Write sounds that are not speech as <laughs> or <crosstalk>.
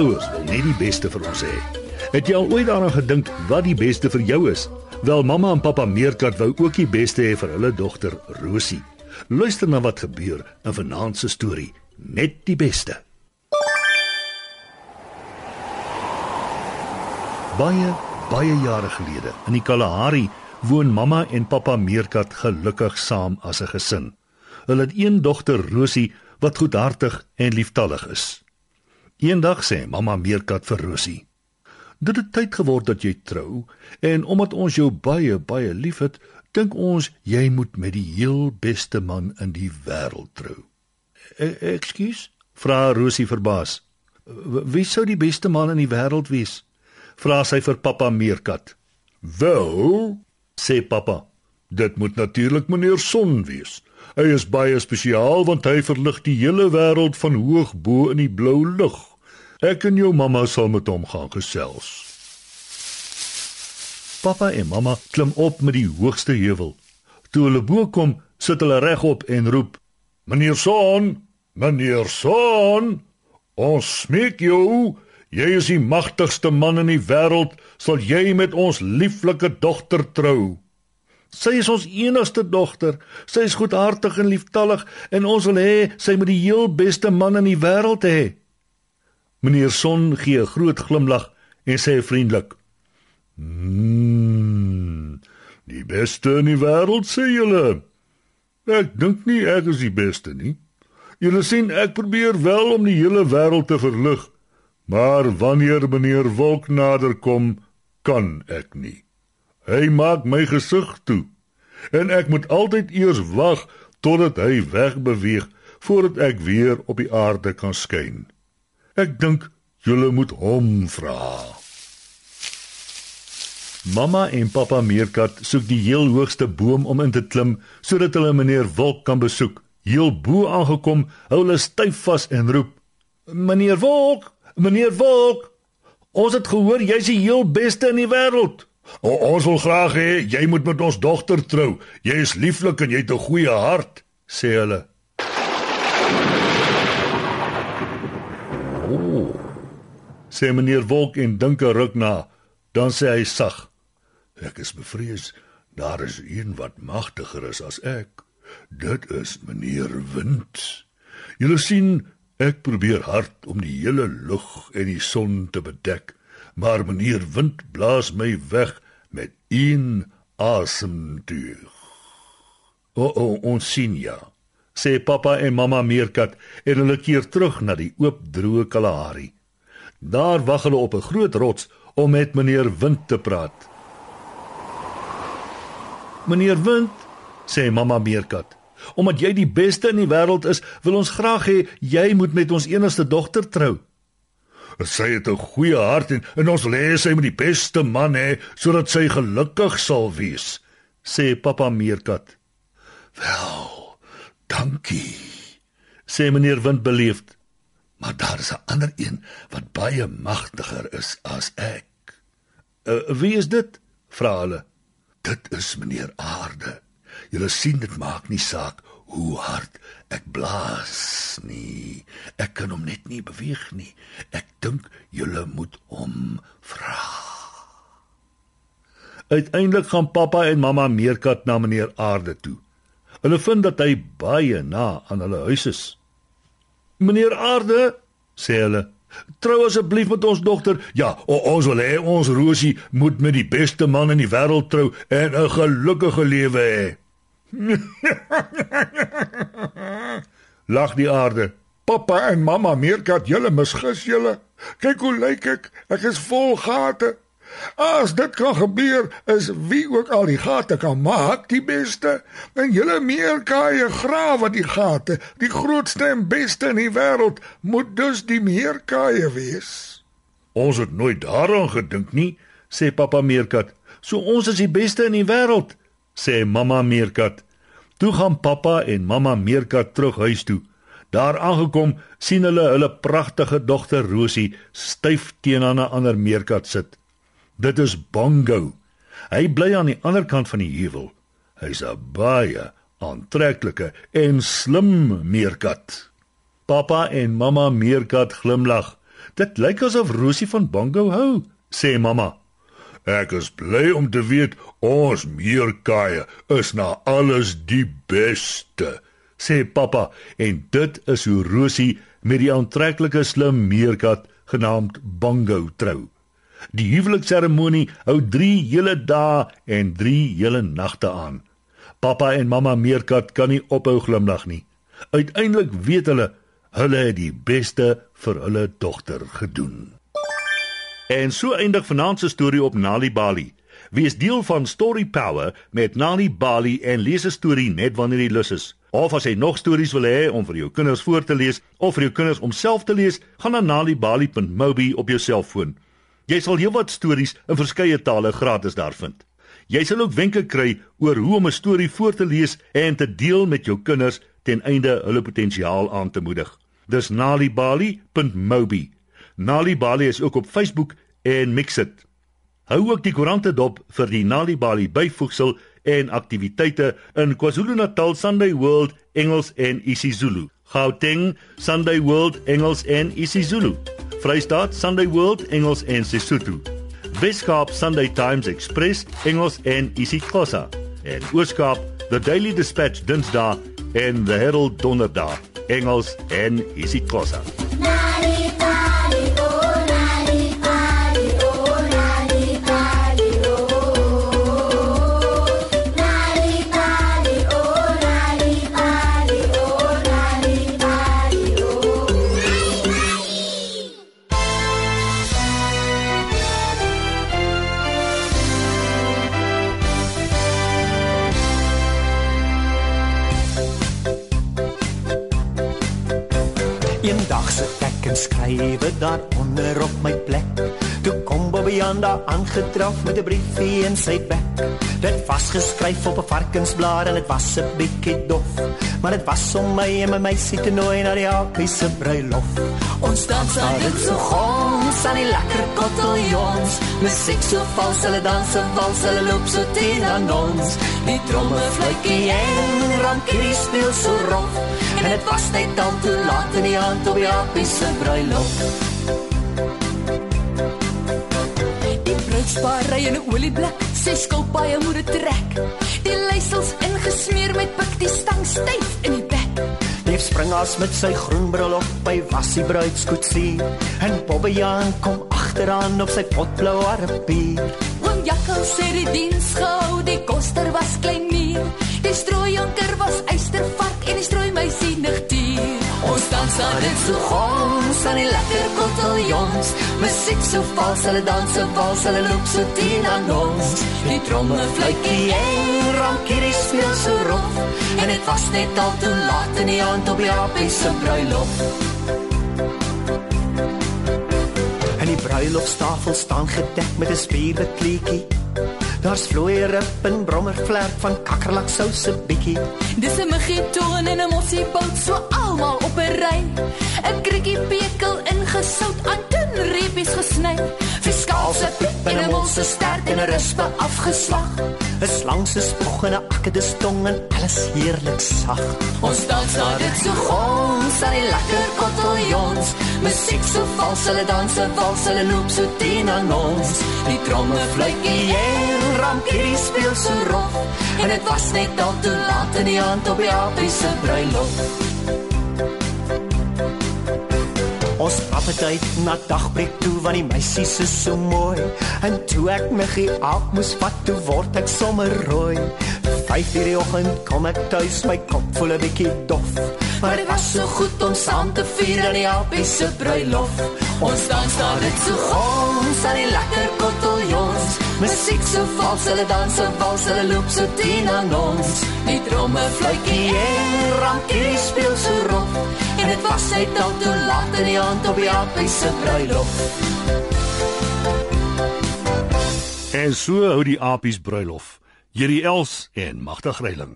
Ouers wil net die beste vir ons hê. Het jy al ooit daaraan gedink wat die beste vir jou is? Wel, mamma en pappa Meerkat wou ook die beste hê vir hulle dogter Rosie. Luister na wat gebeur in vanaand se storie, net die beste. Baie, baie jare gelede, in die Kalahari, woon mamma en pappa Meerkat gelukkig saam as 'n gesin. Hulle het een dogter Rosie wat goedhartig en lieftallig is. Eendag sê mamma Meerkat vir Rosie: "Dit het tyd geword dat jy trou en omdat ons jou baie baie liefhet, dink ons jy moet met die heel beste man in die wêreld trou." E "Ekskuus?" vra Rosie verbaas. "Wie sou die beste man in die wêreld wees?" vra sy vir pappa Meerkat. "Wel," sê pappa, "dit moet natuurlik meneer Son wees." Hy is baie spesiaal want hy verlig die hele wêreld van hoog bo in die blou lug. Ek en jou mamma sal met hom gaan gesels. Papa en mamma klim op met die hoogste heuwel. Toe hulle bo kom, sit hulle regop en roep: "Meneer Son, meneer Son, ons smeek jou, jy is die magtigste man in die wêreld, sal jy met ons lieflike dogter trou?" Sy is ons enigste dogter. Sy is goedhartig en lieftallig en ons wil hê sy moet die heel beste man in die wêreld hê. Meneer Son gee 'n groot glimlag en sê vriendelik: "Mmm, die beste in die wêreld sê julle. Ek dink nie ek is die beste nie. Julle sien ek probeer wel om die hele wêreld te verlig, maar wanneer meneer Wolk naderkom, kan ek nie. Hy maak my gesig toe en ek moet altyd eers wag totdat hy wegbeweeg voordat ek weer op die aarde kan skyn." Ek dink julle moet hom vra. Mamma en pappa Meerkat soek die heel hoogste boom om in te klim sodat hulle meneer Wolk kan besoek. Heel bo aangekom, hou hulle styf vas en roep: "Meneer Wolk, meneer Wolk, ons het gehoor jy's die heel beste in die wêreld. Ons wil graag hê jy moet met ons dogter trou. Jy is lieflik en jy het 'n goeie hart," sê hulle. Ooh. Sê meneer Wolk en dink 'n ruk na, dan sê hy sag: Ek is bevrees, daar is een wat magtiger is as ek. Dit is meneer Wind. Julle sien, ek probeer hard om die hele lug en die son te bedek, maar meneer Wind blaas my weg met een asemteug. O, o, ons sien ja sê pappa en mamma Meerkat en hulle keer terug na die oop droë Kalahari. Daar wag hulle op 'n groot rots om met meneer Wind te praat. Meneer Wind, sê mamma Meerkat, omdat jy die beste in die wêreld is, wil ons graag hê jy moet met ons enigste dogter trou. Sy het 'n goeie hart en, en ons wil hê sy moet die beste man hê sodat sy gelukkig sal wees, sê pappa Meerkat. Wel, Dankie, sê meneer Wind beleefd. Maar daar is 'n ander een wat baie magtiger is as ek. Uh, wie is dit? vra hulle. Dit is meneer Aarde. Julle sien dit maak nie saak hoe hard ek blaas nie. Ek kan hom net nie beweeg nie. Ek dink julle moet hom vra. Uiteindelik gaan pappa en mamma Meerkat na meneer Aarde toe. Hulle vind dat hy baie na aan hulle huis is. Meneer Aarde, sê hulle, trou asseblief met ons dogter. Ja, ons wil hê ons Rosie moet met die beste man in die wêreld trou en 'n gelukkige lewe hê. <laughs> Lag die Aarde. Pappa en mamma Meerkat, julle misgis julle. Kyk hoe lyk ek. Ek is vol gate. As dit kan gebeur, is wie ook al die gate kan maak die beste. En julle meer kaaie grawe die gate, die grootste en beste in die wêreld moet dus die meerkaaie wees. Ons het nooit daaraan gedink nie, sê pappa Meerkat. So ons is die beste in die wêreld, sê mamma Meerkat. Toe gaan pappa en mamma Meerkat terug huis toe. Daar aangekom, sien hulle hulle pragtige dogter Rosie styf teen 'n ander meerkat sit. Dit is Bongo. Hy bly aan die ander kant van die heuwel. Hy's 'n baie aantreklike en slim meerkat. Pappa en mamma meerkat glimlag. Dit lyk asof Rosie van Bongo hou, sê mamma. Ek is bly om te weet ons meerkaie is na alles die beste, sê pappa en dit is hoe Rosie met die aantreklike slim meerkat genaamd Bongo trou. Die huwelikseremonie hou 3 hele dae en 3 hele nagte aan. Pappa en mamma Meerkat kan nie ophou glimlag nie. Uiteindelik weet hulle hulle het die beste vir hulle dogter gedoen. En so eindig vanaand se storie op Nali Bali. Wees deel van Story Power met Nali Bali en lees 'n storie net wanneer jy lus is. Of as jy nog stories wil hê om vir jou kinders voor te lees of vir jou kinders om self te lees, gaan na nalibali.mobi op jou selfoon. Jy sal heelwat stories in verskeie tale gratis daar vind. Jy sal ook wenke kry oor hoe om 'n storie voor te lees en te deel met jou kinders ten einde hulle potensiaal aan te moedig. Dis nalibali.mobi. Nalibali is ook op Facebook en Mixit. Hou ook die koerante dop vir die Nalibali byvoegsel en aktiwiteite in KwaZulu-Natal Sunday World Engels en isiZulu. Gauteng Sunday World Engels en isiZulu. Vrystaat Sunday World Engels en Sesotho. Weskaap Sunday Times Express Engels en isiXhosa. En Ooskaap The Daily Dispatch Dinsdae en The Herald Donderdag Engels en isiXhosa. En skryf daar onder op my plek. Toe kom Bobbejanda aangetraf met 'n briefie in sy bek. Dit was geskryf op 'n varkensblaar en dit was 'n bietjie dof, maar dit was om my en my meisie te nooi na die Appie se bruilof. Ons dans aan dit so gons aan die lekker kottelions. Musiek so vals, hulle dans en vals, hulle loop so teen aan ons. Die tromme fluitjie en rampie speel so rof. En dit was net al te laat in die aand op die Appie se bruilof. Die bruidspaar ry in 'n olieblik, sy skilpaaie moet dit trek. Die leisels ingesmeer met pik die stang styf in die bek. Lief spring as met sy groen bril op by was die bruidskoetsie. En Bobbejaan kom agteraan op sy potblou arpie. Oom Jakkal sê die diens gehou, die koster was klein muur. Die strooianker was eystervark en die strooimeisie nigtier. Ons dans aan dit so gons aan die lekker kottelions. Musiek so vals, hulle dans en vals, hulle loop so teen aan ons. Die tromme fluitjie en rampie speel so rof. En dit was net al te laat in die aand op die Appie se bruilof. Die bruilofstafel staan gedek met 'n spierbekleedjie. Daar's vloeie rib en brommervlerk van kakkerlak sous se bietjie. Dis 'n muggietoon en 'n mossie bout so almal op 'n ry. 'n Krikkie pekel ingesout aan dun reepies gesny. Fiskaal se piep en 'n molse stert en 'n rispe afgeslag. 'n Slang se spog en 'n akkede stong en alles heerlik sag. Ons dans daar dit so gons aan die lekker kottelions. Vals, hulle dans en vals, hulle loop so teen aan ons. Die tromme fluitjie en rampie speel so rof. En dit was net al te laat in die aand op die Appie se bruilof. Ons uit na dagbreek toe want die meisies is so mooi. En toe ek my geaap moes vat, toe word ek sommer rooi. 5 uur die oggend kom ek tuis, my kop voel 'n bietjie dof. Maar dit was so goed om saam te vier aan die Appie se bruilof. Ons dans daar net so ons aan die lekker kottelions. Musiek so vals, hulle dans en vals, hulle loop so teen aan ons. Die tromme fluitjie en rampie speel so rof. En dit was net al te laat in die aand op die Appie se bruilof. En so hou die apies bruilof. Hierdie Els en Magda Greiling.